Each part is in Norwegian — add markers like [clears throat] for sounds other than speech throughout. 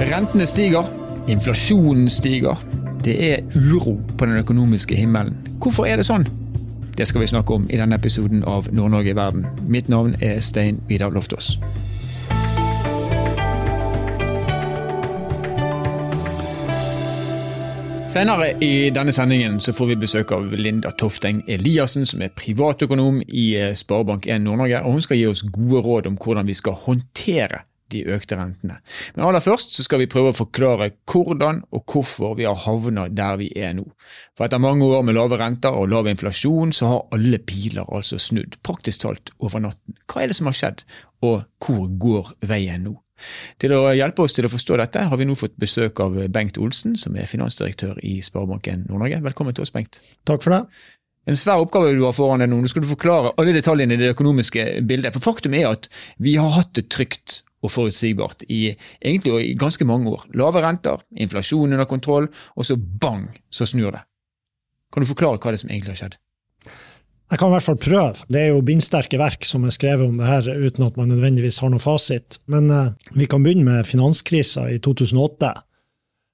Rentene stiger, inflasjonen stiger. Det er uro på den økonomiske himmelen. Hvorfor er det sånn? Det skal vi snakke om i denne episoden av Nord-Norge i verden. Mitt navn er Stein Vidar Loftaas. Senere i denne sendingen så får vi besøk av Linda Tofteng Eliassen, som er privatøkonom i eh, Sparebank1 Nord-Norge. og Hun skal gi oss gode råd om hvordan vi skal håndtere de økte rentene. Men aller først så skal vi prøve å forklare hvordan og hvorfor vi har havnet der vi er nå. For etter mange år med lave renter og lav inflasjon, så har alle piler altså snudd, praktisk talt over natten. Hva er det som har skjedd, og hvor går veien nå? Til å hjelpe oss til å forstå dette, har vi nå fått besøk av Bengt Olsen, som er finansdirektør i Sparebanken Nord-Norge. Velkommen til oss, Bengt. Takk for det. En svær oppgave du har foran deg nå. Nå skal du forklare alle detaljene i det økonomiske bildet. For Faktum er at vi har hatt det trygt og forutsigbart i egentlig i ganske mange år. Lave renter, inflasjon under kontroll, og så bang, så snur det. Kan du forklare hva det er som egentlig har skjedd? Jeg kan i hvert fall prøve. Det er jo bindsterke verk som er skrevet om det her, uten at man nødvendigvis har noe fasit. Men uh, vi kan begynne med finanskrisa i 2008.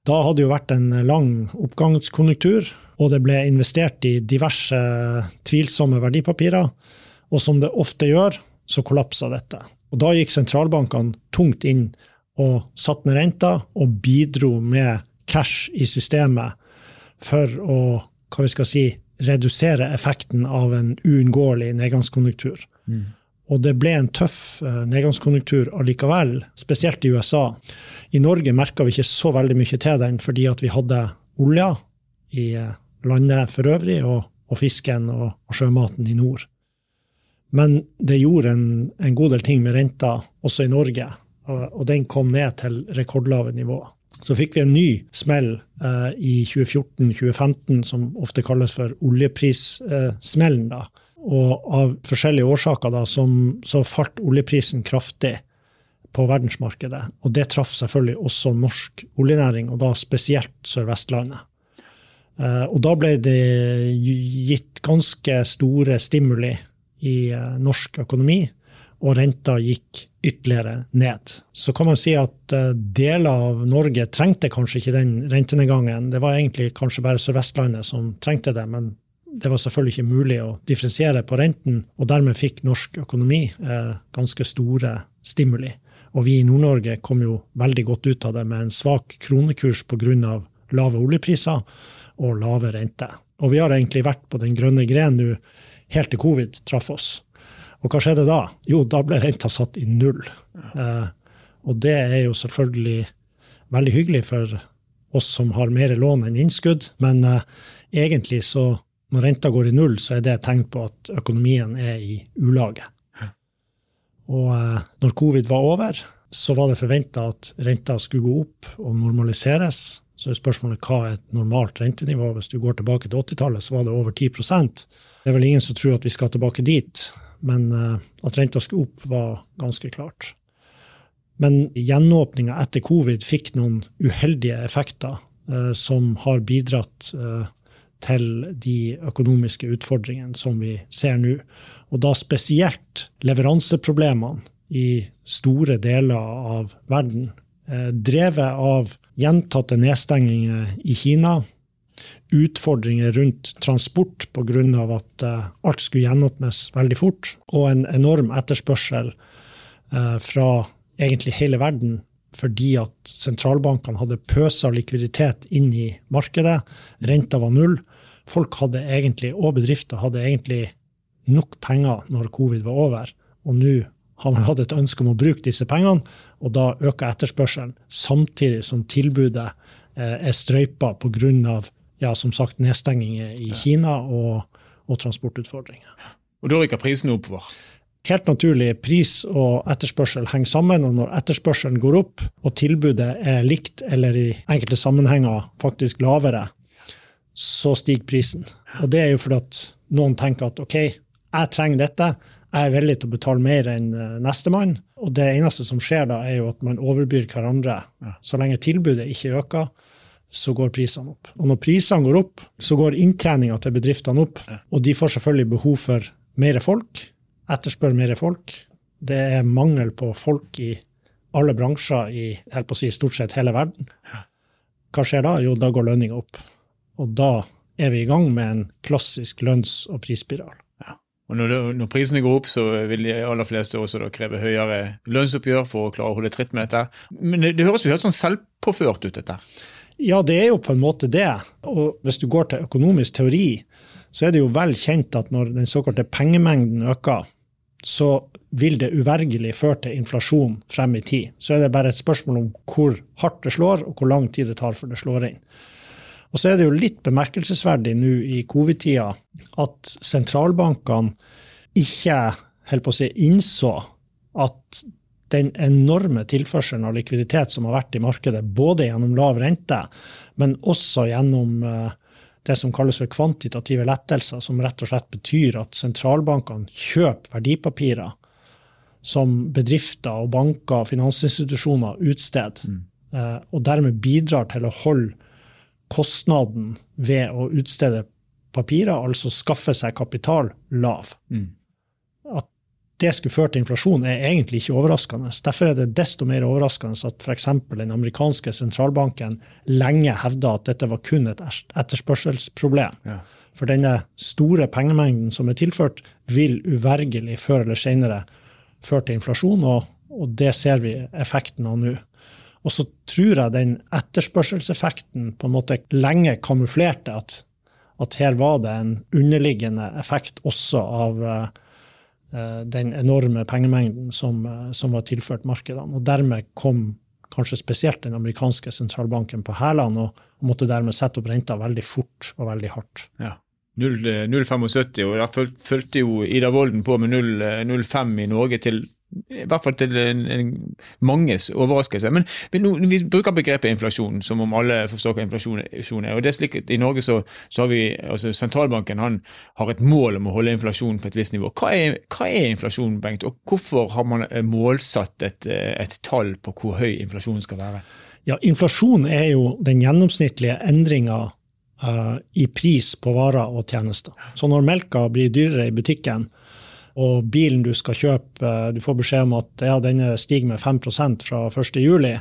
Da hadde det jo vært en lang oppgangskonjunktur, og det ble investert i diverse tvilsomme verdipapirer. Og som det ofte gjør, så kollapsa dette. Og da gikk sentralbankene tungt inn og satt ned renta og bidro med cash i systemet for å hva vi skal si, redusere effekten av en uunngåelig nedgangskonjunktur. Mm. Og det ble en tøff eh, nedgangskonjunktur allikevel, spesielt i USA. I Norge merka vi ikke så veldig mye til den fordi at vi hadde olja i eh, landet for øvrig, og, og fisken og, og, sjømaten i nord. Men det gjorde en, en god del ting med renta også i Norge, og, og den kom ned til rekordlave nivåer. Så fikk vi en ny smell eh, i 2014-2015 som ofte kalles for oljeprissmellen. Eh, og av forskjellige årsaker da, som, så falt oljeprisen kraftig på verdensmarkedet. Og det traff selvfølgelig også norsk oljenæring, og da spesielt Sør-Vestlandet. Eh, og da ble det gitt ganske store stimuli i eh, norsk økonomi, og renta gikk ytterligere ned. Så kan man si at eh, deler av Norge trengte kanskje ikke den rentenedgangen. Det var egentlig kanskje bare Sør-Vestlandet som trengte det, men det var selvfølgelig ikke mulig å differensiere på renten, og dermed fikk norsk økonomi eh, ganske store stimuli. Og vi i Nord-Norge kom jo veldig godt ut av det med en svak kronekurs pga. lave oljepriser og lave renter. Og vi har egentlig vært på den grønne gren nå helt til covid traff oss. Og hva skjedde da? Jo, da ble renta satt i null. Eh, og det er jo selvfølgelig veldig hyggelig for oss som har mer lån enn innskudd, men eh, egentlig så når renta går i null, så er det et tegn på at økonomien er i ulage. Og eh, når covid var over, så var det forventa at renta skulle gå opp og normaliseres. Så er spørsmålet hva er et normalt rentenivå? Hvis du går tilbake til 80-tallet, så var det over 10 Det er vel ingen som tror at vi skal tilbake dit. Men eh, at renta skulle opp, var ganske klart. Men gjenåpninga etter covid fikk noen uheldige effekter eh, som har bidratt eh, til de økonomiske utfordringene som vi ser nå. Og da spesielt leveranseproblemene i store deler av verden. Drevet av gjentatte nedstenginger i Kina, utfordringer rundt transport pga. at uh, alt skulle gjenåpnes veldig fort, og en enorm etterspørsel uh, fra egentlig hele verden fordi at sentralbankene hadde pøsa likviditet inn i markedet. Renta var null. Folk hadde egentlig, og bedrifter hadde egentlig nok penger når covid var over. Og nå har man hatt et ønske om å bruke disse pengene, og da øker etterspørselen, samtidig som tilbudet eh, er strøypa pga ja, som sagt, nedstenginger i Kina og, og transportutfordringer. Og da rykker prisene oppover? Helt naturlig, pris og etterspørsel henger sammen, og når etterspørselen går opp, og tilbudet er likt, eller i enkelte sammenhenger faktisk lavere, så stiger prisen. Og det er jo fordi at noen tenker at OK, jeg trenger dette, jeg er villig til å betale mer enn eh, nestemann. Og det eneste som skjer da, er jo at man overbyr hverandre. Så lenge tilbudet ikke øker, så går prisene opp. Og når prisene går opp, så går inntjeninga til bedriftene opp. Og de får selvfølgelig behov for mer folk, etterspør mer folk. Det er mangel på folk i alle bransjer i si, stort sett hele verden. Hva skjer da? Jo, da går lønninga opp. Og da er vi i gang med en klassisk lønns- og prisspiral. Ja. Og når, når, prisene går opp, så vil de aller fleste også kreve høyere lønnsoppgjør for å klare å holde tritt med dette. Men det, det høres jo helt sånn selvpåført ut, dette. Ja, det er jo på en måte det. Og hvis du går til økonomisk teori, så er det jo vel kjent at når den såkalte pengemengden øker, så vil det uvergelig føre til inflasjon frem i tid. Så er det bare et spørsmål om hvor hardt det slår, og hvor lang tid det tar før det slår inn. Og så er det jo litt bemerkelsesverdig nå i covid-tida at sentralbankene ikke helt på å si, innså at den enorme tilførselen av likviditet som har vært i markedet, både gjennom lav rente, men også gjennom uh, det som kalles for kvantitative lettelser, som rett og slett betyr at sentralbankene kjøper verdipapirer som bedrifter og banker og finansinstitusjoner utsteder, mm. Eh, og dermed bidrar til å holde kostnaden ved å utstede papirer, altså skaffe seg kapital, lav. Mm det skulle føre til inflasjon, er egentlig ikke overraskende. Derfor er det desto mer overraskende at f.eks. den amerikanske sentralbanken lenge hevda at dette var kun et etterspørselsproblem. Ja. For denne store pengemengden som er tilført, vil uvergelig før eller senere føre til inflasjon, og, og det ser vi effekten av nå. Og så tror jeg den etterspørselseffekten på en måte lenge kamuflerte at, at her var det en underliggende effekt også av uh, den enorme pengemengden som, eh, som, var tilført markedene. Og dermed kom kanskje spesielt den amerikanske sentralbanken på hælene og, og, måtte dermed sette opp renta veldig fort og veldig hardt. Ja. 0,75, og da fulgte jo Ida Wolden på med 0,5 i Norge til i hvert fall til en, en manges overraskelse. Men, men no, vi bruker begrepet inflasjon som om alle forstår hva inflasjon er. og det er slik at I Norge så, så har vi, altså sentralbanken han har et mål om å holde inflasjonen på et visst nivå. Hva er, hva er inflasjon, Bengt, og hvorfor har man målsatt et, et tall på hvor høy inflasjonen skal være? Ja, Inflasjon er jo den gjennomsnittlige endringa uh, i pris på varer og tjenester. Så når melka blir dyrere i butikken, og bilen du skal kjøpe, du får beskjed om at ja, denne stiger med 5% fra 1.7,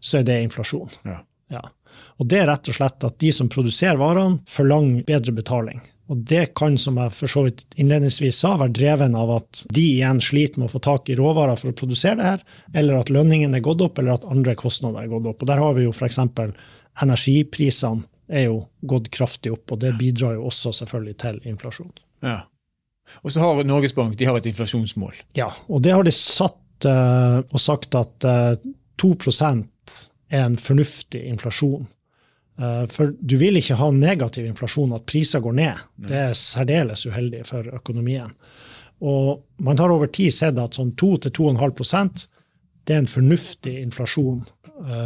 så er det inflasjon. Ja. Ja. Og det er rett og slett at de som produserer varene, forlanger bedre betaling. Og det kan, som jeg for så vidt innledningsvis sa, være dreven av at de igjen sliter med å få tak i råvarer for å produsere det her, eller at lønningen er gått opp, eller at andre kostnader er gått opp. Og der har vi jo f.eks. energiprisene er jo gått kraftig opp, og det bidrar jo også selvfølgelig til inflasjon. Ja. Og så har Norges Bank de har et inflasjonsmål. Ja, og det har de satt uh, og sagt at uh, eh, 2% er en fornuftig inflasjon. Uh, for du vil ikke ha negativ inflasjon, at priser går ned. Nei. Det er særdeles uheldig for økonomien. Og man har over tid sett at sånn 2-2,5 det er en fornuftig inflasjon.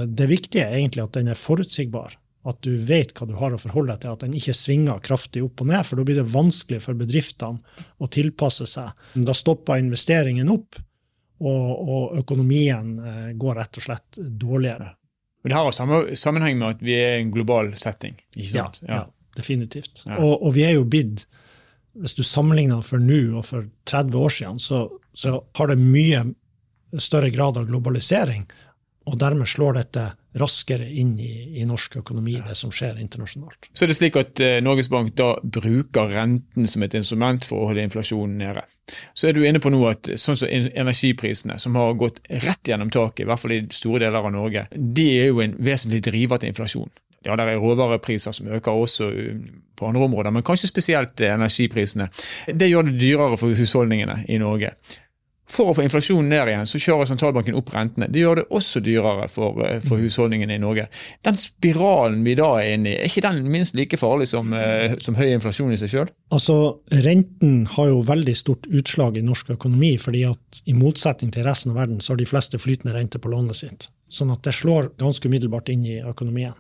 Det viktige er egentlig at den er forutsigbar at du vet hva du har å forholde deg til, at den ikke svinger kraftig opp og ned, for da blir det vanskelig for bedriftene å tilpasse seg. Da stopper investeringen opp, og, og økonomien eh, går rett og slett dårligere. Og Det har sammenheng med at vi er i en global setting? ikke sant? Ja, ja. ja definitivt. Ja. Og, og, vi er jo bidd Hvis du sammenligner for nå og for 30 år siden, så, så har det mye større grad av globalisering, og dermed slår dette raskere inn i, i, norsk økonomi, det som skjer internasjonalt. Så er det slik at eh, Norges Bank da bruker renten som et instrument for å holde inflasjonen nede. Så er du inne på noe at sånn som energiprisene, som har gått rett gjennom taket, i hvert fall i store deler av Norge, de er jo en vesentlig driver til inflasjon. Ja, det er råvarepriser som øker også um, på andre områder, men kanskje spesielt eh, energiprisene. Det gjør det dyrere for husholdningene i Norge. For å få inflasjonen ned igjen, så kjører sentralbanken opp rentene. Det gjør det også dyrere for, eh, for husholdningene i Norge. Den spiralen vi da er inne i, er ikke den minst like farlig som, eh, som høy inflasjon i seg sjøl? Altså, renten har jo veldig stort utslag i norsk økonomi, fordi at i motsetning til resten av verden, så har de fleste flytende rente på lånet sitt. Sånn at det slår ganske umiddelbart inn i økonomien.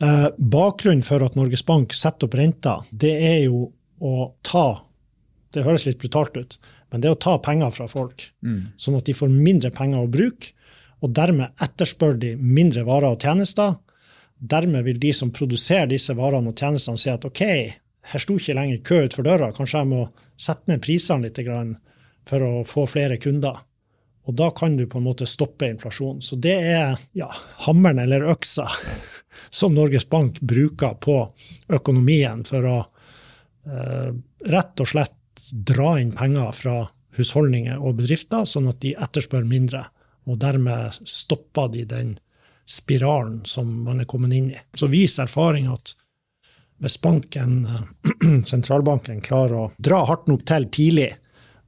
Eh, bakgrunnen for at Norges Bank setter opp renta, det er jo å ta Det høres litt brutalt ut, men det er å ta penger fra folk, mm. sånn at de får mindre penger å bruke, og dermed etterspør de mindre varer og tjenester. Dermed vil de som produserer disse varene og tjenestene, si at OK, her sto ikke lenger kø utenfor døra, kanskje jeg må sette ned prisene litt for å få flere kunder. Og da kan du på en måte stoppe inflasjonen. Så det er ja, hammeren eller øksa [laughs] som Norges Bank bruker på økonomien for å eh, rett og slett dra inn penger fra husholdninger og bedrifter, sånn at de etterspør mindre. Og dermed stopper de den spiralen som man er kommet inn i. Så viser erfaring at hvis banken, [clears throat] sentralbanken klarer å dra hardt nok til tidlig,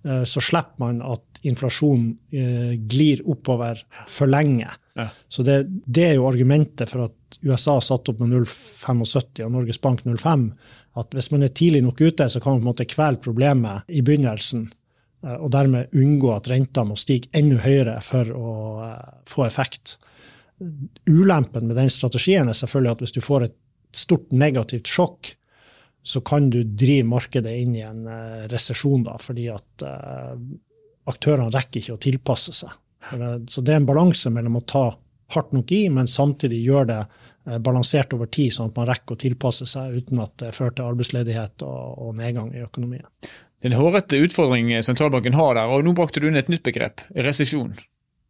eh, så slipper man at inflasjonen eh, glir oppover for lenge. Ja. Så det, det, er jo argumentet for at USA satte opp med 0,75 og Norges Bank 0,5. At hvis man er tidlig nok ute, så kan man på en måte kvele problemet i begynnelsen. Eh, og dermed unngå at renta må stige enda høyere for å eh, få effekt. Ulempen med den strategien er selvfølgelig at hvis du får et stort negativt sjokk, så kan du drive markedet inn i en resesjon, fordi at aktørene rekker ikke å tilpasse seg. Så det er en balanse mellom å ta hardt nok i, men samtidig gjøre det eh, balansert over tid, sånn at man rekker å tilpasse seg uten at det fører til arbeidsledighet og, nedgang i økonomien. Det er en hårete utfordring sentralbanken har der, og nå brakte du inn et nytt begrep, resesjon.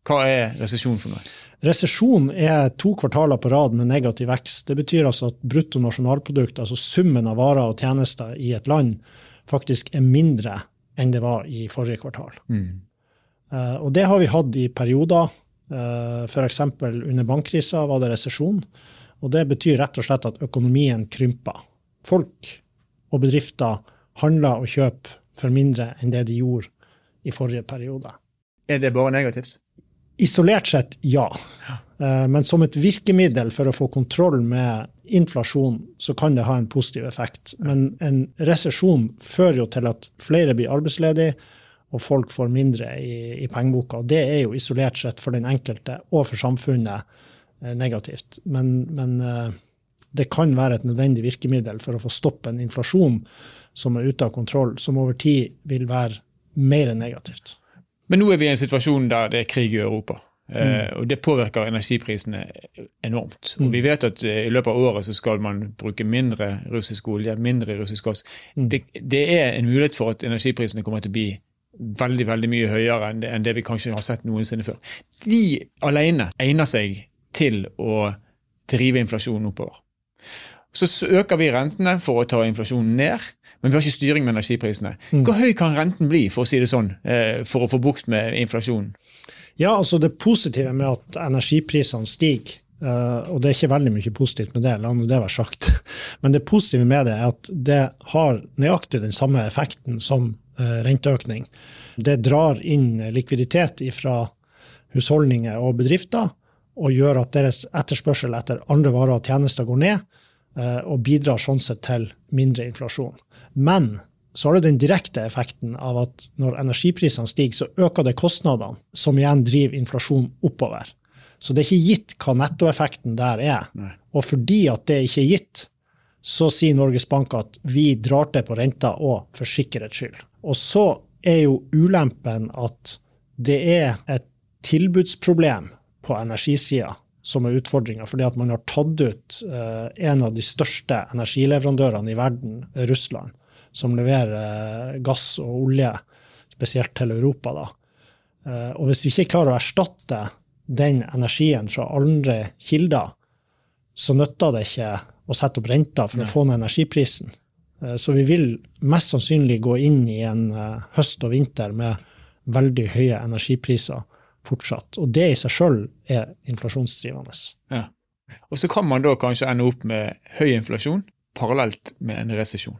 Hva er resesjon for noe? Resesjon er to kvartaler på rad med negativ vekst. Det betyr altså at brutto nasjonalprodukt, altså summen av varer og tjenester i et land, faktisk er mindre enn det var i forrige kvartal. Mm. Uh, og det har vi hatt i perioder. Eh, F.eks. under bankkrisa var det resesjon. Og det betyr rett og slett at økonomien krymper. Folk og bedrifter handler og kjøper for mindre enn det de gjorde i forrige periode. Er det bare negativt? Isolert sett, ja. Eh, men som et virkemiddel for å få kontroll med inflasjon, så kan det ha en positiv effekt. Men en resesjon fører jo til at flere blir arbeidsledige, og folk får mindre i, i pengeboka. Det er jo isolert sett for den enkelte og for samfunnet negativt. Men, men eh, det kan være et nødvendig virkemiddel for å få stopp en inflasjon som er ute av kontroll, som over tid vil være mer enn negativt. Men nå er vi i en situasjon der det er krig i Europa. Eh, mm. og Det påvirker energiprisene enormt. Og mm. Vi vet at eh, i løpet av året så skal man bruke mindre russisk olje, mindre russisk gass. Mm. Det, det, er en mulighet for at energiprisene kommer til å bli veldig veldig mye høyere enn det, enn det vi kanskje har sett noensinne før. De alene egner seg til å drive inflasjonen oppover. Så øker vi rentene for å ta inflasjonen ned men vi har ikke styring med energiprisene. Mm. Hvor høy kan renten bli for å si det sånn, eh, for å få bukt med inflasjonen? Ja, altså Det positive med at energiprisene stiger, eh, og det er ikke veldig mye positivt med det, la nå det være sagt, [laughs] men det positive med det er at det har nøyaktig den samme effekten som eh, renteøkning. Det drar inn likviditet fra husholdninger og bedrifter og gjør at deres etterspørsel etter andre varer og tjenester går ned, og bidrar sånn sett til mindre inflasjon. Men så har det den direkte effekten av at når energiprisene stiger, så øker det kostnadene, som igjen driver inflasjonen oppover. Så det er ikke gitt hva nettoeffekten der er. Nei. Og fordi at det ikke er gitt, så sier Norges Bank at vi drar til på renta og for sikkerhets skyld. Og så er jo ulempen at det er et tilbudsproblem på energisida som er utfordringa, fordi at man har tatt ut uh, en av de største energileverandørene i verden, Russland som leverer eh, gass og olje, spesielt til Europa. Da. Eh, og hvis vi ikke klarer å erstatte den energien fra andre kilder, så nytter det ikke å sette opp renta for å få ned energiprisen. Eh, så vi vil mest sannsynlig gå inn i en høst og vinter med veldig høye energipriser fortsatt. Og det i seg sjøl er inflasjonsdrivende. Ja. Og så kan man da kanskje ende opp med høy inflasjon, parallelt med en resesjon.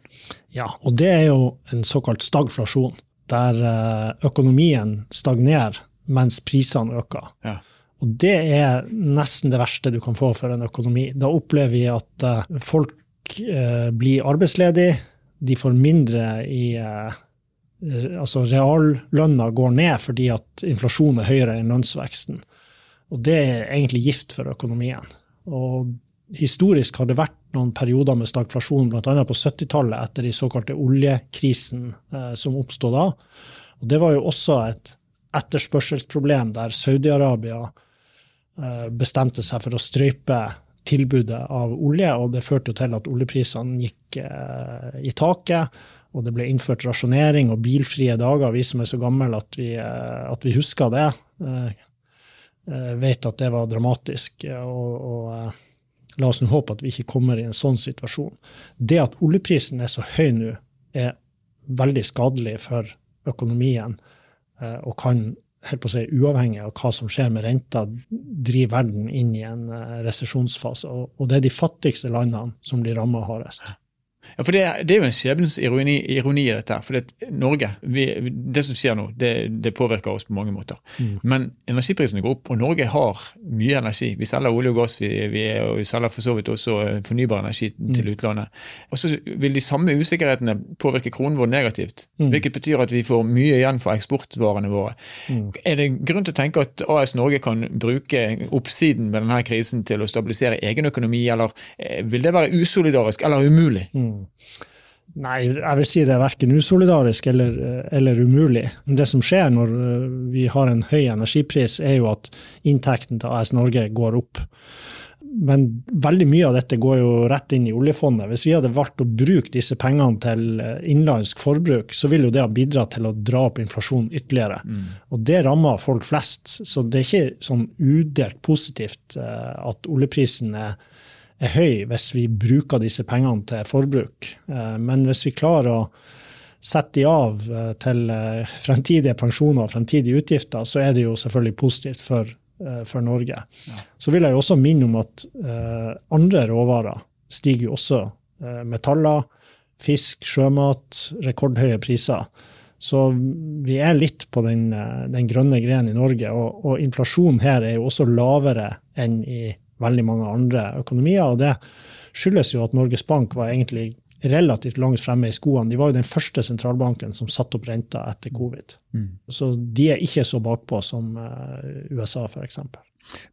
Ja, og det er jo en såkalt stagflasjon, der eh, økonomien stagnerer mens prisene øker. Ja. Og det er nesten det verste du kan få for en økonomi. Da opplever vi at eh, folk eh, blir arbeidsledige, de får mindre i Altså reallønna går ned fordi at inflasjonen er høyere enn lønnsveksten. Og det er egentlig gift for økonomien. Og historisk har det vært noen perioder med stagflasjon, bl.a. på 70-tallet etter de såkalte oljekrisen eh, som oppstod da. Og det var jo også et etterspørselsproblem der Saudi-Arabia eh, bestemte seg for å strøype tilbudet av olje, og det førte jo til at oljeprisene gikk eh, i taket. Og det ble innført rasjonering og bilfrie dager, vi som er så gamle at vi, at vi husker det, vet at det var dramatisk. og, og La oss nå håpe at vi ikke kommer i en sånn situasjon. Det at oljeprisen er så høy nå, er veldig skadelig for økonomien og kan helt på å si, uavhengig av hva som skjer med renta, driver verden inn i en resesjonsfase. Og, det er de fattigste landene som blir ramma hardest. Ja, for Det, det er jo en skjebnens ironi, ironi, i dette. for det, Norge, vi, det som skjer nå, det, det, påvirker oss på mange måter. Mm. Men energiprisene går opp, og Norge har mye energi. Vi selger olje og gass, vi, vi, og vi selger for så vidt også eh, fornybar energi mm. til utlandet. Og så vil de samme usikkerhetene påvirke kronen vår negativt. Mm. Hvilket betyr at vi får mye igjen for eksportvarene våre. Mm. Er det grunn til å tenke at AS Norge kan bruke oppsiden med denne krisen til å stabilisere egen økonomi, eller eh, vil det være usolidarisk eller umulig? Mm. Nei, jeg vil si det er verken usolidarisk eller, eller, umulig. Det som skjer når eh, vi har en høy energipris, er jo at inntekten til AS Norge går opp. Men veldig mye av dette går jo rett inn i oljefondet. Hvis vi hadde valgt å bruke disse pengene til eh, innenlandsk forbruk, så ville jo det ha bidratt til å dra opp inflasjonen ytterligere. Mm. Og det rammer folk flest. Så det er ikke sånn udelt positivt eh, at oljeprisen er er høy hvis vi bruker disse pengene til forbruk. Eh, men hvis vi klarer å sette de av eh, til eh, fremtidige pensjoner og fremtidige utgifter, så er det jo selvfølgelig positivt for, for Norge. Ja. Så vil jeg jo også minne om at andre råvarer stiger jo også. Metaller, fisk, sjømat, rekordhøye priser. Så vi er litt på den, den grønne grenen i Norge, og, og inflasjonen her er jo også lavere enn i veldig mange andre økonomier. og Det skyldes jo at Norges Bank var egentlig relativt langt fremme i skoene. De var jo den første sentralbanken som satte opp renta etter covid. Mm. Så de er ikke så bakpå som eh, USA, f.eks.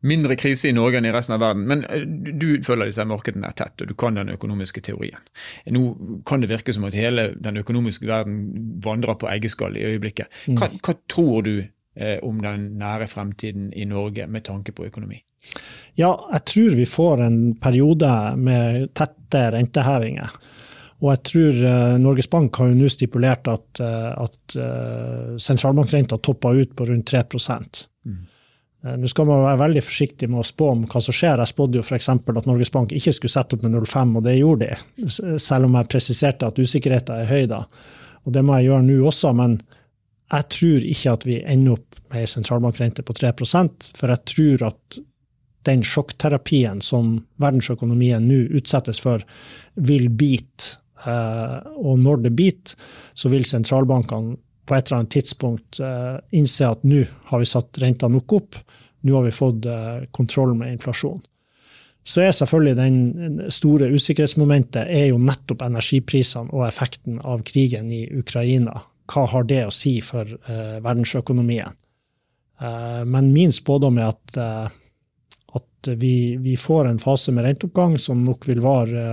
Mindre krise i Norge enn i resten av verden. Men eh, du følger disse markedene tett, og du kan den økonomiske teorien. Nå kan det virke som at hele den økonomiske verden vandrer på eggeskall i øyeblikket. Hva, mm. hva tror du eh, om den nære fremtiden i Norge med tanke på økonomi? Ja, jeg tror vi får en periode med tette rentehevinger. Og jeg tror uh, Norges Bank har jo nå stipulert at, uh, at uh, sentralbankrenta topper ut på rundt 3 mm. Nå skal man være veldig forsiktig med å spå om hva som skjer. Jeg spådde jo f.eks. at Norges Bank ikke skulle sette opp med 0,5, og det gjorde de. Selv om jeg presiserte at usikkerheten er høy da. Og det må jeg gjøre nå også. men jeg tror ikke at vi ender opp med ei sentralbankrente på 3% for jeg tror at den sjokkterapien som verdensøkonomien nå utsettes for, vil bite. Eh, og når det biter, så vil sentralbankene på et eller annet tidspunkt eh, innse at nå har vi satt renta nok opp, nå har vi fått eh, kontroll med inflasjon. Så er selvfølgelig den store usikkerhetsmomentet er jo nettopp energiprisene og effekten av krigen i Ukraina hva har det å si for verdensøkonomien? Men min spådom er at, at vi, vi, får en fase med renteoppgang som nok vil vare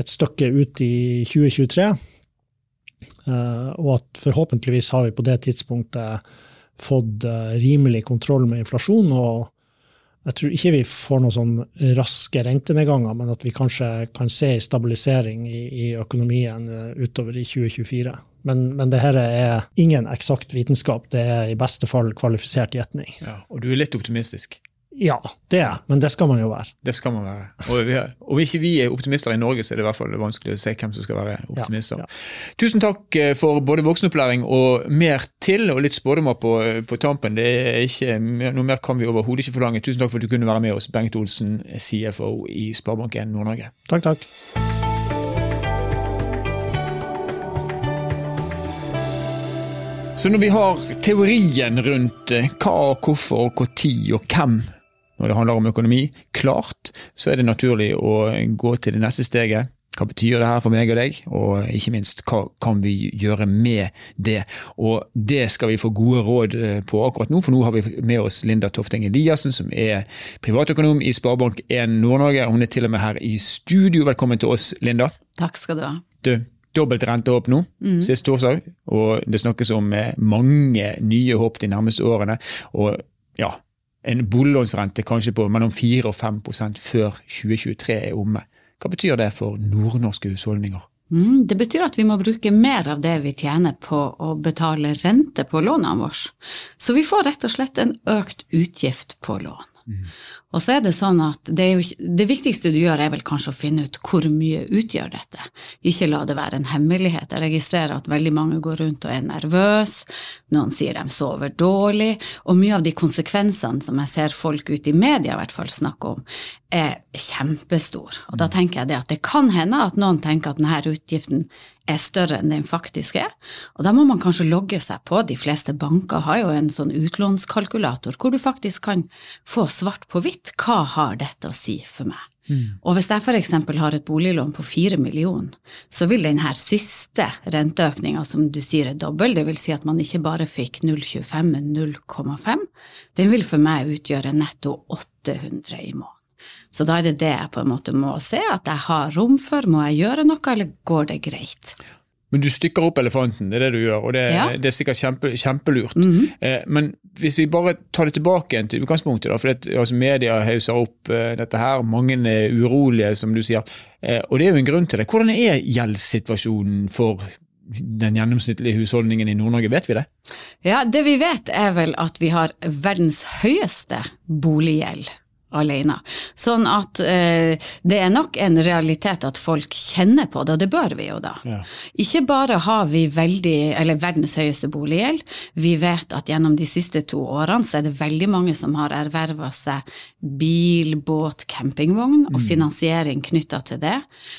et stykke ut i 2023. og at forhåpentligvis har vi på det tidspunktet fått rimelig kontroll med inflasjon. og jeg tror ikke vi får noen sånn raske rentenedganger, men at vi kanskje kan se en stabilisering i, i økonomien utover i 2024. Men, men det her er ingen eksakt vitenskap, det er i beste fall kvalifisert gjetning. Ja, og du er litt optimistisk? Ja, det er men det skal man jo være. Det skal man være. Og, vi, om ikke vi er optimister i Norge, så er det i hvert fall vanskelig å se hvem som skal være optimister. Ja, ja. Tusen takk eh, for både voksenopplæring og mer til, og litt spådommer på, på, tampen. Det er ikke, Noe mer kan vi overhodet ikke forlange. Tusen takk for at du kunne være med oss, Bengt Olsen, CFO i Sparebank1 Nord-Norge. Takk, takk. Så når vi har teorien rundt eh, hva, hvorfor, når og hvem når det handler om økonomi, klart, så er det naturlig å gå til det neste steget. Hva betyr det her for meg og deg, og ikke minst hva kan vi gjøre med det. Og det skal vi få gode råd eh, på akkurat nå, for nå har vi med oss Linda Tofteng Eliassen, som er privatøkonom i Sparebank1 Nord-Norge. Hun er til og med her i studio. Velkommen til oss, Linda. Takk skal du ha. Du, dobbelt rente opp nå, mm. sist torsdag. Og det snakkes om eh, mange nye håp de nærmeste årene. Og ja, en boliglånsrente kanskje på mellom 4 og 5% før 2023 er omme. Hva betyr det for nordnorske husholdninger? Mm, det betyr at vi må bruke mer av det vi tjener på å betale rente på lånene våre. Så vi får rett og slett en økt utgift på lån. Mm. Og så er det sånn at det, jo, det, viktigste du gjør, er vel kanskje å finne ut hvor mye utgjør dette. Ikke la det være en hemmelighet. Jeg registrerer at veldig mange går rundt og er nervøse, noen sier de sover dårlig, og mye av de konsekvensene som jeg ser folk ute i media i hvert fall snakke om, er kjempestor. Og da tenker jeg det at det kan hende at noen tenker at denne utgiften er større enn den faktisk er, og da må man kanskje logge seg på. De fleste banker har jo en sånn utlånskalkulator hvor du faktisk kan få svart på hvitt litt hva har dette å si for meg? Mm. Og hvis jeg f.eks. har et boliglån på fire millioner, så vil denne siste renteøkninga, som du sier er dobbel, det vil si at man ikke bare fikk 0,25, men 0,5, den vil for meg utgjøre netto 800 i måneden. Så da er det det jeg på en måte må se, at jeg har rom for, må jeg gjøre noe, eller går det greit? Men du stykker opp elefanten, det er det du gjør, og det, ja. det er sikkert kjempe, kjempelurt. Mm -hmm. eh, men hvis vi bare tar det tilbake til utgangspunktet, da, for det, altså media hauser opp eh, dette her, mange er urolige, som du sier, eh, og det er jo en grunn til det. Hvordan er gjeldssituasjonen for den gjennomsnittlige husholdningen i Nord-Norge, vet vi det? Ja, det vi vet er vel at vi har verdens høyeste boliggjeld alene. Sånn at eh, det er nok en realitet at folk kjenner på det, og det bør vi jo da. Ja. Ikke bare har vi veldig, eller verdens høyeste boliggjeld, vi vet at gjennom de siste to årene så er det veldig mange som har erverva seg bil, båt, campingvogn og mm. finansiering knytta til det.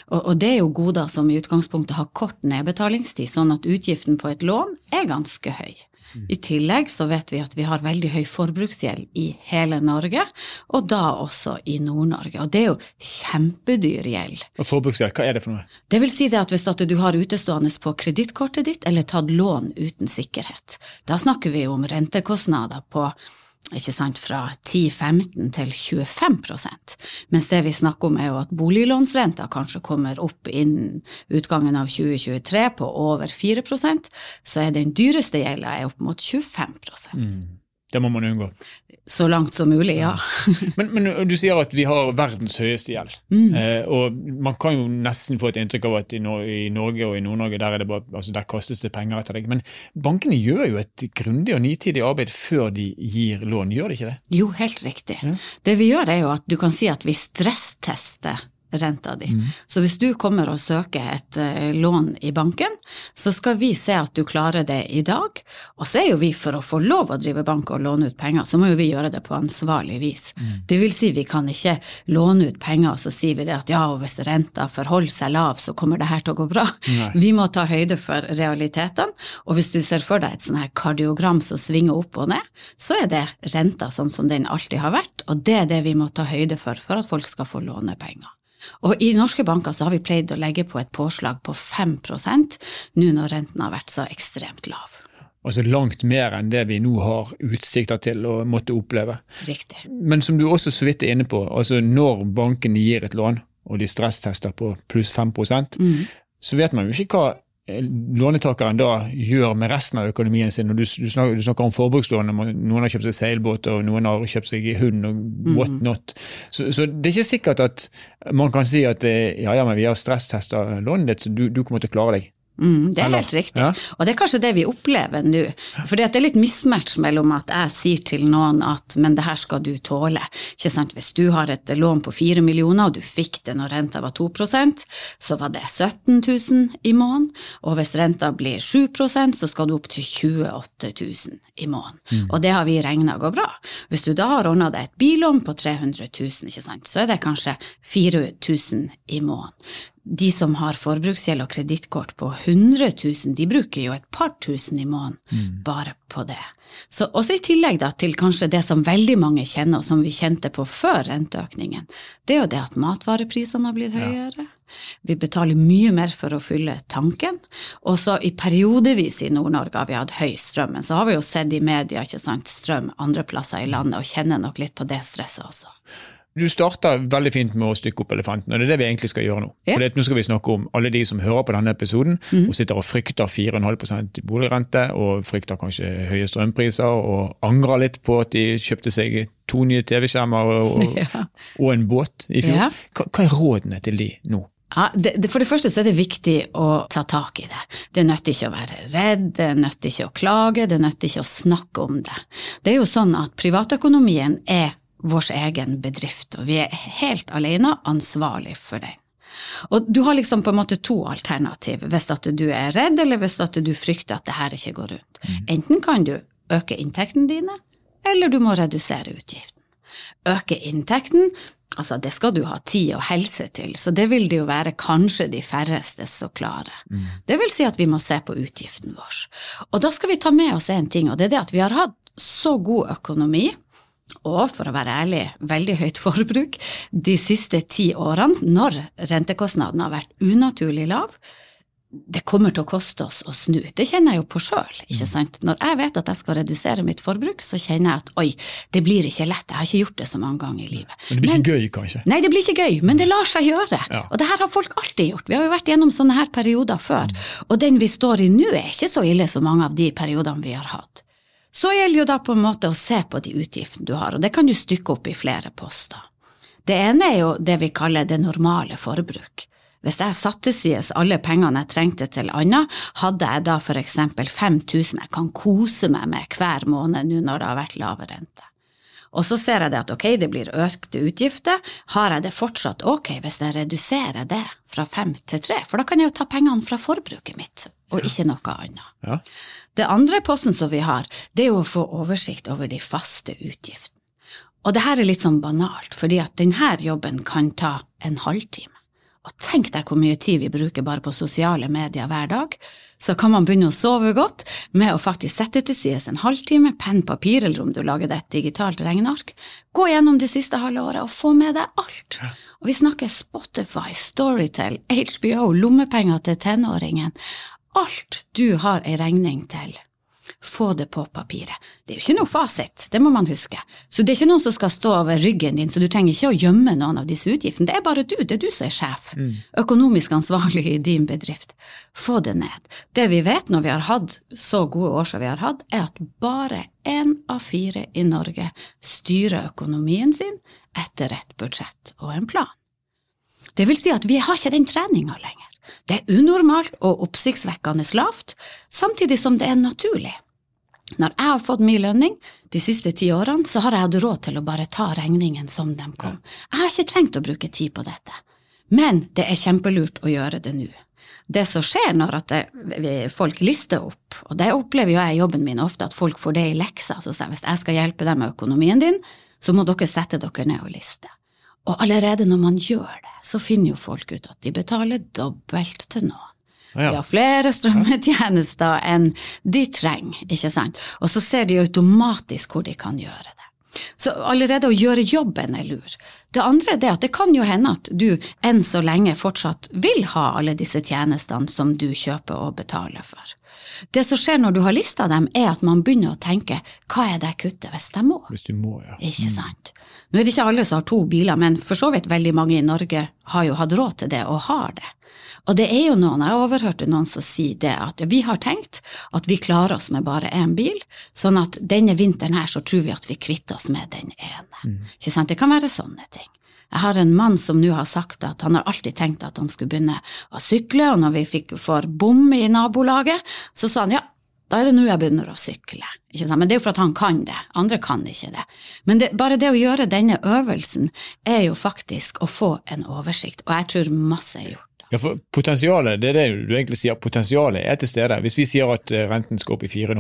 Og, og, det er jo goder som i utgangspunktet har kort nedbetalingstid, sånn at utgiften på et lån er ganske høy. I tillegg så vet vi at vi har veldig høy forbruksgjeld i hele Norge, og da også i Nord-Norge. Og det er jo kjempedyr gjeld. Og forbruksgjeld, hva er det for noe? Det vil si det at hvis at du har utestående på kredittkortet ditt eller tatt lån uten sikkerhet, da snakker vi om rentekostnader på ikke sant, fra 10-15 til 25% mens det vi snakker om er jo at boliglånsrenta kanskje kommer opp innen utgangen av 2023 på over 4% så er den dyreste gjelda opp mot 25 mm. Det må man unngå. Så langt som mulig, ja. [laughs] men, men, du sier at vi har verdens høyeste gjeld. Mm. Eh, og man kan jo nesten få et inntrykk av at i, no i Norge og i Nord-Norge der, altså der, kastes det penger etter deg. Men bankene gjør jo et grundig og nitidig arbeid før de gir lån, gjør de ikke det? Jo, helt riktig. Ja. Det vi gjør er jo at du kan si at vi stresstester renta di. Mm. Så hvis du kommer og søker et uh, lån i banken, så skal vi se at du klarer det i dag. Og så er jo vi, for å få lov å drive bank og låne ut penger, så må jo vi gjøre det på ansvarlig vis. Mm. Det vil si, vi kan ikke låne ut penger, og så sier vi det at ja, og hvis renta forholder seg lav, så kommer det her til å gå bra. Nei. Vi må ta høyde for realitetene, og hvis du ser for deg et sånn her kardiogram som svinger opp og ned, så er det renta sånn som den alltid har vært, og det er det vi må ta høyde for for at folk skal få låne penger. Og I norske banker så har vi pleid å legge på et påslag på 5% nå når renten har vært så ekstremt lav. Altså langt mer enn det vi nå har utsikter til å måtte oppleve. Riktig. Men som du også så vidt er inne på, altså når bankene gir et lån, og de stresstester på pluss 5 mm. så vet man jo ikke hva lånetakeren da gjør med resten av økonomien sin. Du, du, snakker, du snakker, om forbrukslån, noen har kjøpt seg seilbåt og noen har kjøpt seg hund og mm. what not. Så, så, det er ikke sikkert at man kan si at eh, ja, ja, men vi har stresstesta lånet ditt, så du, du kommer til å klare deg. Mm, det er helt riktig. Ja. Og det er kanskje det vi opplever nå. For det er litt mismatch mellom at jeg sier til noen at men det her skal du tåle. Ikke sant? Hvis du har et lån på fire millioner, og du fikk det når renta var 2% så var det 17 000 i måneden. Og hvis renta blir 7% så skal du opp til 28 000 i måneden. Mm. Og det har vi regna går bra. Hvis du da har ordna deg et billån på 300 000, ikke sant? så er det kanskje 4000 i måneden de som har forbruksgjeld og kredittkort på 100 000, de bruker jo et par tusen i måneden mm. bare på det. Så også i tillegg da, til kanskje det som veldig mange kjenner, og som vi kjente på før renteøkningen, det er jo det at matvareprisene har blitt høyere. Ja. Vi betaler mye mer for å fylle tanken. Og så i periodevis i Nord-Norge har vi hatt høy strøm, men så har vi jo sett i media ikke sant, strøm andre plasser i landet, og kjenner nok litt på det stresset også. Du starta veldig fint med å stykke opp elefanten, og det er det vi egentlig skal gjøre nå. Ja. For Nå skal vi snakke om alle de som hører på denne episoden mm. og sitter og frykter 4,5 boligrente, og frykter kanskje høye strømpriser, og angrer litt på at de kjøpte seg to nye TV-skjermer og, [laughs] ja. og, en båt i fjor. Ja. Hva, hva, er rådene til de nå? Ja, det, det, For det første så er det viktig å ta tak i det. Det nytter ikke å være redd, det nytter ikke å klage, det nytter ikke å snakke om det. Det er jo sånn at privatøkonomien er vår egen bedrift, og vi er helt alene ansvarlig for den. Og du har liksom på en måte to alternativ hvis at du er redd, eller hvis at du frykter at det her ikke går rundt. Enten kan du øke inntektene dine, eller du må redusere utgiften. Øke inntekten, altså det skal du ha tid og helse til, så det vil det jo være kanskje de færreste som klarer. Mm. Det vil si at vi må se på utgiften vår. Og da skal vi ta med oss en ting, og det er det at vi har hatt så god økonomi og for å være ærlig, veldig høyt forbruk de siste ti årene, når rentekostnaden har vært unaturlig lav. Det kommer til å koste oss å snu. Det kjenner jeg jo på sjøl. Når jeg vet at jeg skal redusere mitt forbruk, så kjenner jeg at oi, det blir ikke lett. Jeg har ikke gjort det så mange ganger i livet. Men det blir men, ikke gøy, kanskje? Nei, det blir ikke gøy, men det lar seg gjøre. Ja. Og det her har folk alltid gjort. Vi har jo vært gjennom sånne her perioder før. Mm. Og den vi står i nå, er ikke så ille som mange av de periodene vi har hatt. Så gjelder jo da på en måte å se på de utgiftene du har, og det kan du stykke opp i flere poster. Det ene er jo det vi kaller det normale forbruk. Hvis jeg satte side alle pengene jeg trengte til annet, hadde jeg da for eksempel 5000 jeg kan kose meg med hver måned nå når det har vært lave rente. Og så ser jeg det at ok, det blir økte utgifter, har jeg det fortsatt ok hvis jeg reduserer det fra fem til tre, for da kan jeg jo ta pengene fra forbruket mitt, og ikke noe annet. Ja. Det andre posten som vi har, det er jo å få oversikt over de faste utgiftene. Og det her er litt sånn banalt, fordi at denne jobben kan ta en halvtime. Og tenk deg hvor mye tid vi bruker bare på sosiale medier hver dag. Så kan man begynne å sove godt med å faktisk sette til side en halvtime, penn, papir, eller om du lager deg et digitalt regneark. Gå gjennom det siste halve året og få med deg alt. Og vi snakker Spotify, Storytel, HBO, lommepenger til tenåringen alt du har ei regning til, få det på papiret. Det er jo ikke noe fasit, det må man huske. Så det er ikke noen som skal stå over ryggen din, så du trenger ikke å gjemme noen av disse utgiftene. Det er bare du, det er du som er sjef, mm. økonomisk ansvarlig i din bedrift. Få det ned. Det vi vet når vi har hatt så gode år som vi har hatt, er at bare én av fire i Norge styrer økonomien sin etter et budsjett og en plan. Det vil si at vi har ikke den treninga lenger. Det er unormalt og oppsiktsvekkende lavt, samtidig som det er naturlig. Når jeg har fått min lønning de siste ti årene, så har jeg hatt råd til å bare ta regningen som de kom. Jeg har ikke trengt å bruke tid på dette, men det er kjempelurt å gjøre det nå. Det som skjer når det, folk lister opp, og det opplever jo jeg i jobben min ofte, at folk får det i leksa, så sier jeg hvis jeg skal hjelpe deg med økonomien din, så må dere sette dere ned og liste. Og allerede når man gjør det, så finner jo folk ut at de betaler dobbelt til noen. Ja. De har flere strømmetjenester enn de trenger, ikke sant. Og så ser de automatisk hvor de kan gjøre det. Så allerede å gjøre jobben er lur. Det andre er det at det kan jo hende at du enn så lenge fortsatt vil ha alle disse tjenestene som du kjøper og betaler for. Det som skjer når du har lista dem, er at man begynner å tenke hva er det jeg kutter hvis jeg må? Hvis du må, ja. Ikke mm. sant. Nå er det ikke alle som har to biler, men for så vidt veldig mange i Norge har jo hatt råd til det og har det. Og det er jo noen, jeg overhørte noen som sier det, at vi har tenkt at vi klarer oss med bare én bil, sånn at denne vinteren her så tror vi at vi kvitter oss med den ene. Mm. Ikke sant? Det kan være sånne ting. Jeg har en mann som nå har sagt at han har alltid tenkt at han skulle begynne å sykle, og når vi fikk for bom i nabolaget, så sa han ja, da er det nå jeg begynner å sykle. Men det er jo for at han kan det, andre kan ikke det. Men det, bare det å gjøre denne øvelsen er jo faktisk å få en oversikt, og jeg tror masse er gjort. Ja, for Potensialet det er det du egentlig sier, potensialet er til stede. Hvis vi sier at eh, renten skal opp i 4,5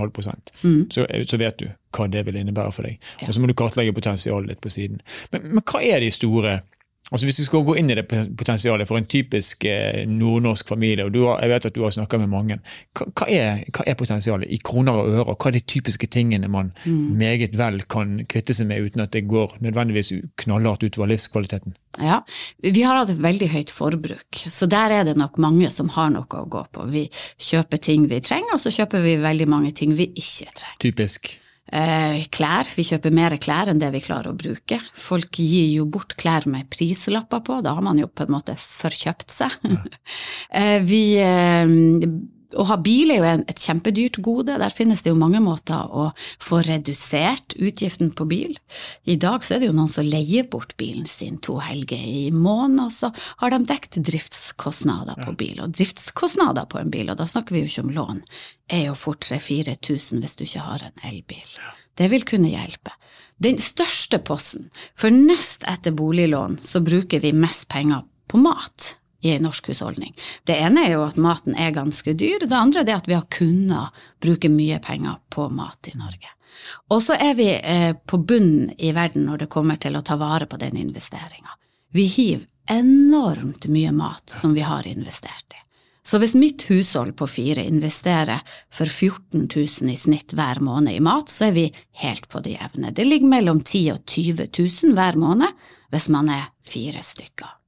mm. så, eh, så vet du hva det vil innebære for deg. Ja. Og Så må du kartlegge potensialet litt på siden. Men, men hva er de store Altså Hvis vi skal gå inn i det potensialet for en typisk eh, nordnorsk familie, og har, jeg vet at du har snakka med mange, hva, hva, er, hva, er, potensialet i kroner og øre? Hva er de typiske tingene man mm. meget vel kan kvitte seg med uten at det går nødvendigvis knallhardt utover livskvaliteten? Ja, vi har hatt et veldig høyt forbruk, så der er det nok mange som har noe å gå på. Vi kjøper ting vi trenger, og så kjøper vi veldig mange ting vi ikke trenger. Typisk? Eh, klær. Vi kjøper mer klær enn det vi klarer å bruke. Folk gir jo bort klær med prislapper på, da har man jo på en måte forkjøpt seg. Ja. [laughs] Eh, vi eh, å ha bil er jo et kjempedyrt gode. Der finnes det jo mange måter å få redusert utgiften på bil. I dag så er det jo noen som leier bort bilen sin to helger i måneden, og så har de dekt driftskostnader på bil. Og driftskostnader på en bil, og da snakker vi jo ikke om lån, er jo fort 3000-4000 hvis du ikke har en elbil. Det vil kunne hjelpe. Den største posten, for nest etter boliglån så bruker vi mest penger på mat i en norsk husholdning. Det ene er jo at maten er ganske dyr, det andre er at vi har kunnet bruke mye penger på mat i Norge. Og så er vi eh, på bunnen i verden når det kommer til å ta vare på den investeringa. Vi hiver enormt mye mat som vi har investert i. Så hvis mitt hushold på fire investerer for 14 000 i snitt hver måned i mat, så er vi helt på det jevne. Det ligger mellom 10 000 og 20 000 hver måned hvis man er fire stykker.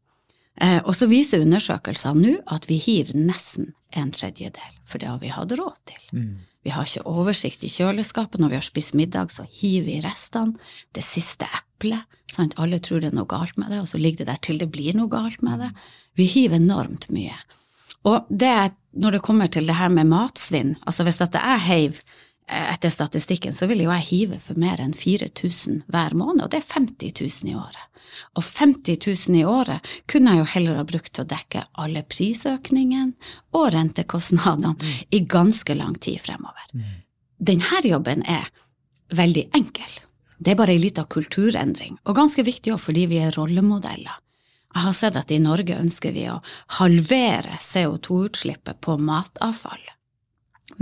Eh, og så viser undersøkelser nå at vi hiver nesten en tredjedel, for det har vi hatt råd til. Mm. Vi har ikke oversikt i kjøleskapet. Når vi har spist middag, så hiver vi restene. Det siste eplet. Sant? Alle tror det er noe galt med det, og så ligger det der til det blir noe galt med det. Vi hiver enormt mye. Og det, når det kommer til det her med matsvinn, altså hvis at jeg heiv etter statistikken, så vil jo jeg hive for mer enn 4000 hver måned, og det er 50 000 i året. Og 50 000 i året kunne jeg jo heller ha brukt til å dekke alle prisøkningene og rentekostnadene mm. i ganske lang tid fremover. Mm. Denne jobben er veldig enkel. Det er bare ei lita kulturendring, og ganske viktig òg fordi vi er rollemodeller. Jeg har sett at i Norge ønsker vi å halvere CO2-utslippet på matavfall.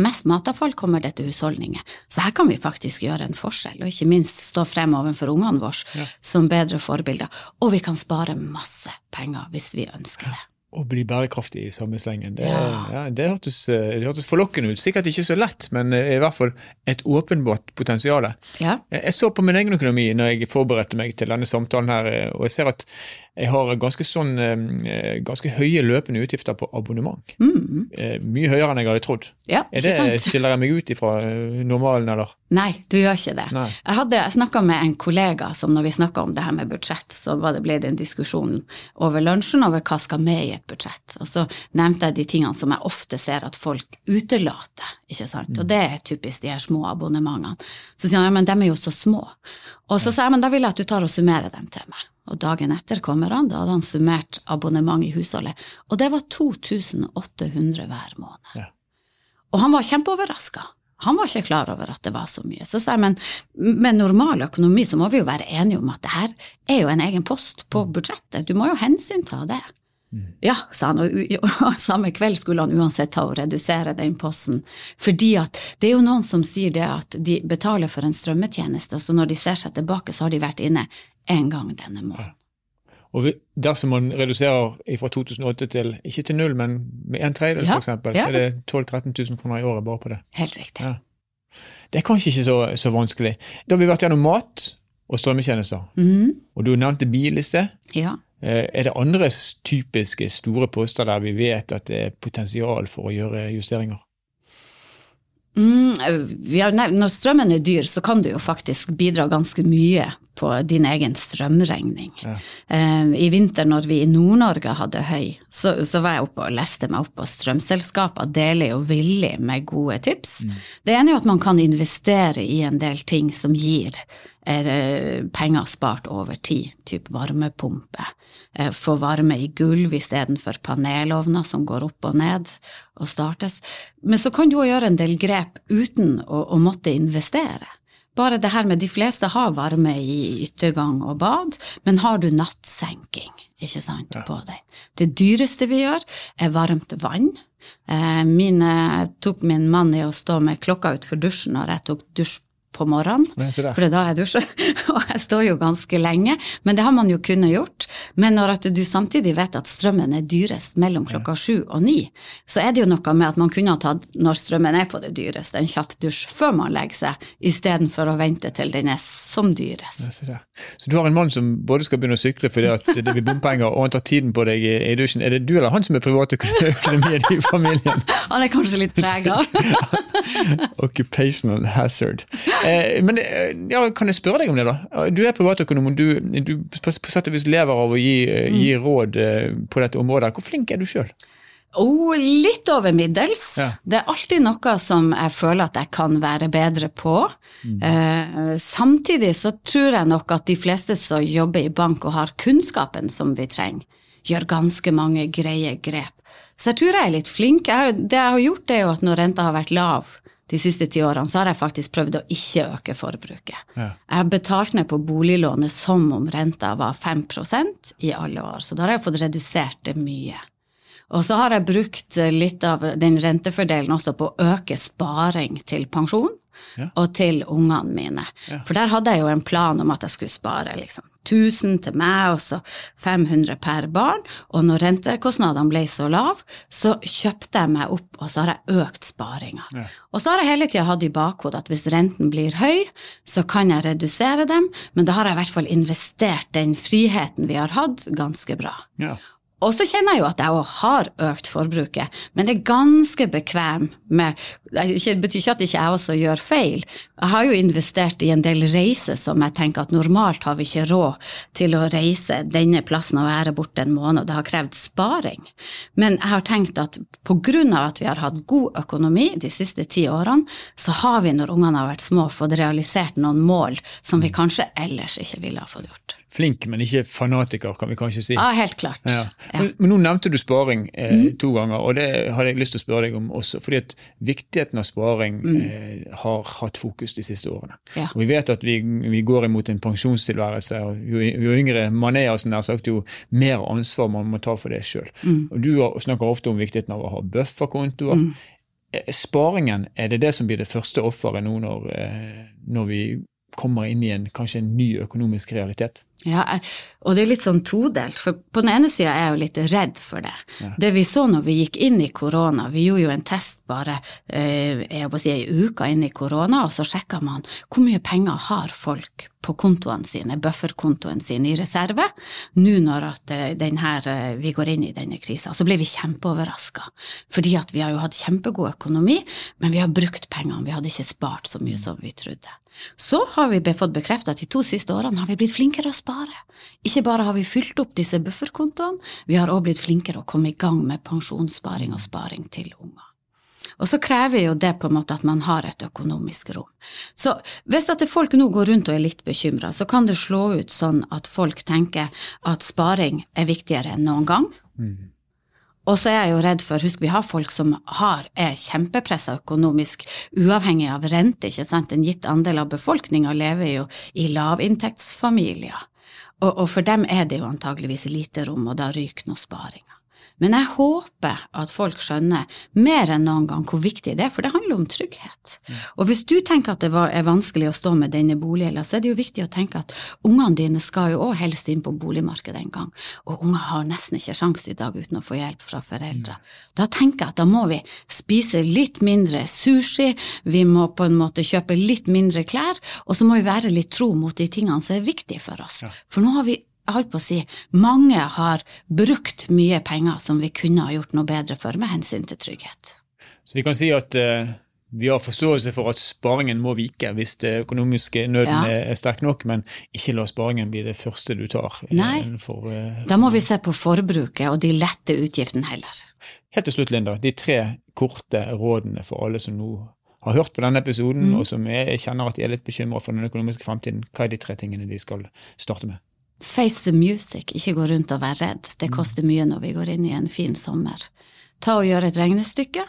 Mest matavfall kommer det til husholdninger, så her kan vi faktisk gjøre en forskjell, og ikke minst stå frem overfor ungene våre ja. som bedre forbilder. Og vi kan spare masse penger hvis vi ønsker det. Å bli bærekraftig i samme slengen. Det, ja. Ja, det, hørtes, eh, det, hørtes, forlokkende ut. Sikkert ikke så lett, men eh, i hvert fall et åpenbart potensial. Ja. Jeg så på min egen økonomi når jeg forberedte meg til denne samtalen, her, eh, og jeg ser at jeg har ganske, sånn, ganske høye løpende utgifter på abonnement. Mm. Mye høyere enn jeg hadde trodd. Ja, er det, sant? Skiller jeg meg ut ifra normalen, eller? Nei, du gjør ikke det. Nei. Jeg hadde snakka med en kollega som når vi snakka om det her med budsjett, så det, ble det en diskusjon over lunsjen over hva skal med i et budsjett. Og så nevnte jeg de tingene som jeg ofte ser at folk utelater, ikke sant. Og det er typisk de her små abonnementene. Så sier han ja, men de er jo så små. Og så sa jeg men da vil jeg at du tar og summerer dem til meg. Og dagen etter kommer han, da hadde han summert abonnement i husholdet, og det var 2800 hver måned. Ja. Og han var kjempeoverraska. Han var ikke klar over at det var så mye. Så sa jeg, men med normal økonomi så må vi jo være enige om at det her er jo en egen post på budsjettet. Du må jo hensynta det. Ja, sa han, og [laughs] samme kveld skulle han uansett ta og redusere den posten. Fordi at det er jo noen som sier det at de betaler for en strømmetjeneste, og så når de ser seg tilbake, så har de vært inne én gang denne måneden. Og dersom man reduserer fra 2008 til, ikke til null, men med en tredjedel ja, f.eks., ja. så er det 12 000-13 000 kroner i året bare på det. Helt riktig. Ja. Det er kanskje ikke så, så, vanskelig. Da har vi vært gjennom mat og strømmetjenester. Mm. Og du nevnte bil i sted. Ja. Eh, er det andre typiske store poster der vi vet at det er potensial for å gjøre justeringer? Mm, nevnt, når strømmen er dyr, så kan det jo faktisk bidra ganske mye på din egen strømregning. Ja. Uh, I vinter når vi i Nord-Norge hadde høy, så, så, var jeg oppe og leste meg opp, på strømselskaper deler jo villig med gode tips. Mm. Det ene er jo at man kan investere i en del ting som gir eh, penger spart over tid, typ varmepumpe. Eh, få varme i gulv istedenfor panelovner som går opp og ned og startes. Men så kan du òg gjøre en del grep uten å, å måtte investere. Bare det her med de fleste har varme i yttergang og bad, men har du nattsenking ikke sant, ja. på deg? Det dyreste vi gjør, er varmt vann. Eh, mine, tok min mann i å stå med klokka utenfor dusjen når jeg tok dusj på morgenen, for da er jeg [laughs] dusjer. og jeg står jo ganske lenge, men det har man jo kunnet gjort. Men når du samtidig vet at strømmen er dyrest mellom klokka sju og ni, så er det jo noe med at man kunne ha tatt, når strømmen er på det dyreste, en kjapp dusj før man legger seg, istedenfor å vente til den er som dyrest. Så du har en mann som både skal begynne å sykle fordi at det blir bompenger, og han tar tiden på deg i dusjen. Er det du eller han som er privatøkonomien [laughs] i familien? Han er kanskje litt prega. [laughs] Occupational hazard. Eh, men eh, ja, kan jeg spørre deg om det, da? Du er privatøkonom, og du, du på, på sett og vis lever av å gi, eh, mm. gi råd på dette området. Hvor flink er du sjøl? Oh, litt over middels. Ja. Det er alltid noe som jeg føler at jeg kan være bedre på. Eh, samtidig så tror jeg nok at de fleste som jobber i bank og har kunnskapen som vi trenger, gjør ganske mange greie grep. Så jeg tror jeg er litt flink. Jeg, det jeg har gjort, er jo at når renta har vært lav de siste ti årene, så har jeg faktisk prøvd å ikke øke forbruket. Ja. Jeg har betalt ned på boliglånet som om renta var 5% i alle år, så da har jeg fått redusert det mye. Og så har jeg brukt litt av den rentefordelen også på å øke sparing til pensjon Ja. og til ungene mine. For der hadde jeg jo en plan om at jeg skulle spare liksom 1000 til meg og så 500 per barn. Og når rentekostnadene ble så lave, så kjøpte jeg meg opp, og så har jeg økt sparinga. Ja. Og så har jeg hele tida hatt i bakhodet at hvis renten blir høy, så kan jeg redusere dem, men da har jeg i hvert fall investert den friheten vi har hatt, ganske bra. Ja. Og så kjenner jeg jo at jeg òg har økt forbruket, men det er ganske bekvem med Det betyr ikke at ikke jeg også gjør feil. Jeg har jo investert i en del reiser som jeg tenker at normalt har vi ikke råd til å reise denne plassen og være borte en måned, og det har krevd sparing. Men jeg har tenkt at på grunn av at vi har hatt god økonomi de siste ti årene, så har vi når ungene har vært små, fått realisert noen mål som vi kanskje ellers ikke ville ha fått gjort. Flink, men ikke fanatiker, kan vi kanskje si. Ja, helt klart. Ja. Men, men nå nevnte du sparing eh, Mm. to ganger, og det hadde jeg lyst til å spørre deg om også. fordi at viktigheten av sparing eh, har hatt fokus de siste årene. Mm. Ja. Og Vi vet at vi, vi går imot en pensjonstilværelse. og Jo, jo yngre man er, altså nær sagt, jo mer ansvar man må ta for det sjøl. Mm. Du snakker ofte om viktigheten av å ha bufferkontoer. Eh, Sparingen, er det det som blir det første offeret nå når, eh, når vi kommer inn i en kanskje en ny økonomisk realitet? Ja, og det er litt sånn todelt, for på den ene sida er jeg jo litt redd for det. Det vi så når vi gikk inn i korona, vi gjorde jo en test bare eh, jeg må si, ei uke inn i korona, og så sjekka man hvor mye penger har folk på kontoene sine, bufferkontoen sin i reserve, nå når at eh, den her, eh, vi går inn i denne krisa. Så ble vi kjempeoverraska, fordi at vi har jo hatt kjempegod økonomi, men vi har brukt pengene, vi hadde ikke spart så mye som vi trodde. Så har vi fått bekreftet at de to siste årene har vi blitt flinkere å spare. Ikke bare har vi fylt opp disse bufferkontoene, vi har også blitt flinkere å komme i gang med pensjonssparing og sparing til unger. Og så krever jo det på en måte at man har et økonomisk rom. Så hvis at folk nå går rundt og er litt bekymra, så kan det slå ut sånn at folk tenker at sparing er viktigere enn noen gang. Og så er jeg jo redd for, husk vi har folk som har, er kjempepressa økonomisk, uavhengig av rente, ikke sant. En gitt andel av befolkninga lever jo i lavinntektsfamilier. Og, og for dem er det jo antageligvis lite rom, og da ryker nå sparinga. Men jeg håper at folk skjønner mer enn noen gang hvor viktig det er, for det handler om trygghet. Og hvis du tenker at det er vanskelig å stå med denne boliggjelda, så er det jo viktig å tenke at ungene dine skal jo òg helst inn på boligmarkedet en gang, og unger har nesten ikke sjanse i dag uten å få hjelp fra foreldre. Da tenker jeg at da må vi spise litt mindre sushi, vi må på en måte kjøpe litt mindre klær, og så må vi være litt tro mot de tingene som er viktige for oss. For nå har vi jeg holdt på å si, mange har brukt mye penger som vi kunne ha gjort noe bedre for med hensyn til trygghet. Så vi kan si at uh, vi har forståelse for at sparingen må vike hvis det økonomiske nøden Ja. er, er sterk nok, men ikke la sparingen bli det første du tar. Nei. For, eh, Da må vi se på forbruket og de lette utgiftene heller. Helt til slutt, Linda, de tre korte rådene for alle som nå har hørt på denne episoden, Mm. og som er, kjenner at de er litt bekymra for den økonomiske fremtiden. Hva er de tre tingene de skal starte med? Face the music, ikke gå rundt og være redd. Det koster mye når vi går inn i en fin sommer. Ta og Gjør et regnestykke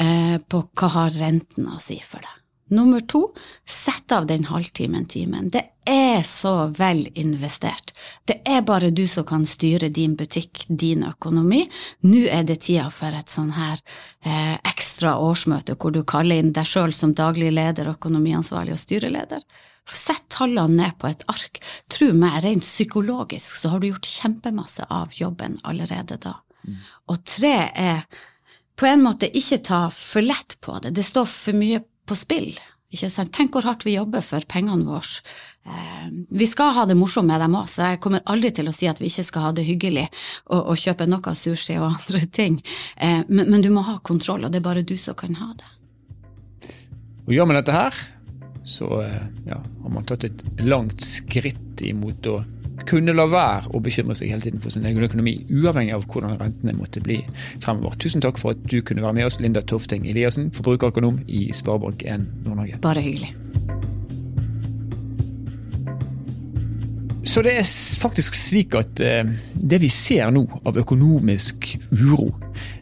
eh, på hva har renten å si for deg. Nummer to, sett av den halvtimen, timen. Det er så vel investert. Det er bare du som kan styre din butikk, din økonomi. Nå er det tida for et sånn her eh, ekstra årsmøte hvor du kaller inn deg sjøl som daglig leder, økonomiansvarlig og styreleder. Sett tallene ned på et ark. Tro meg, rent psykologisk så har du gjort kjempemasse av jobben allerede da. Og tre er på en måte ikke ta for lett på det. Det står for mye på spill. Tenk hvor hardt vi jobber for pengene våre. Eh, vi skal ha det morsomt med dem òg, så jeg kommer aldri til å si at vi ikke skal ha det hyggelig og, og kjøpe noe sushi og [laughs] andre ting. Eh, men, men du må ha kontroll, og det er bare du som kan ha det. Og gjør vi dette her, så eh, ja, har man tatt et langt skritt imot å kunne la være å bekymre seg hele tiden for sin egen økonomi, uavhengig av hvordan rentene måtte bli fremover. Tusen takk for at du kunne være med oss, Linda Tofting Eliassen, forbrukerøkonom i Sparebank1 Nord-Norge. Bare hyggelig. Så det er faktisk slik at eh, det vi ser nå av økonomisk uro,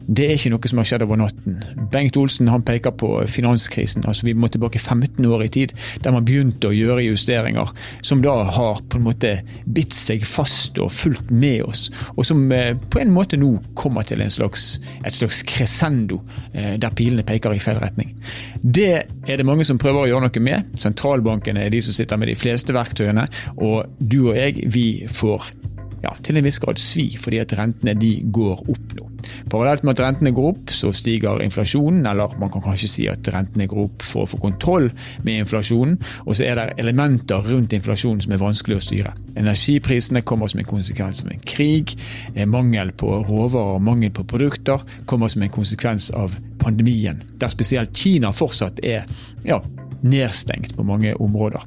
det er ikke noe som har skjedd over natten. Bengt Olsen han peker på finanskrisen. altså Vi må tilbake 15 år i tid, der man begynte å gjøre justeringer som da har på en måte bitt seg fast og fulgt med oss, og som eh, på en måte nå kommer til slags, et slags crescendo, eh, der pilene peker i feil retning. Det er det mange som prøver å gjøre noe med. Sentralbankene er de som sitter med de fleste verktøyene, og du og jeg, vi får ja, til en viss grad svi, fordi at rentene de går opp nå. Parallelt med at rentene går opp, så stiger inflasjonen, eller man kan kanskje si at rentene går opp for å få kontroll med inflasjonen, og så er det elementer rundt inflasjonen som er vanskelig å styre. Energiprisene kommer som en konsekvens av en krig, eh, mangel på råvarer og mangel på produkter kommer som en konsekvens av pandemien, der spesielt Kina fortsatt er ja, nedstengt på mange områder.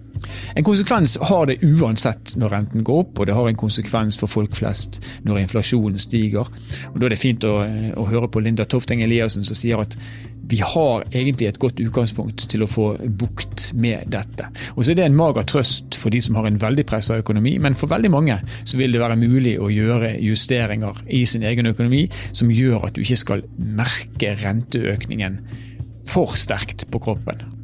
En konsekvens har det uansett når renten går opp, og det har en konsekvens for folk flest når inflasjonen stiger. Og Da er det fint å, å høre på Linda Tofteng Eliassen som sier at vi har egentlig et godt utgangspunkt til å få bukt med dette. Og så er det en mager trøst for de som har en veldig pressa økonomi, men for veldig mange så vil det være mulig å gjøre justeringer i sin egen økonomi som gjør at du ikke skal merke renteøkningen for sterkt på kroppen.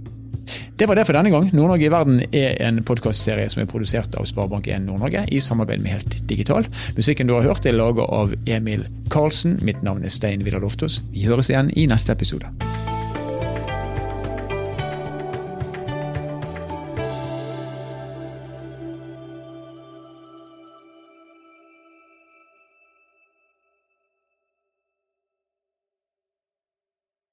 Det var det for denne gang. Nord-Norge i verden er en podkastserie som er produsert av Sparebank1 Nord-Norge i samarbeid med Helt Digital. Musikken du har hørt er laget av Emil Karlsen. Mitt navn er Stein Vidar Loftaas. Vi høres igjen i neste episode.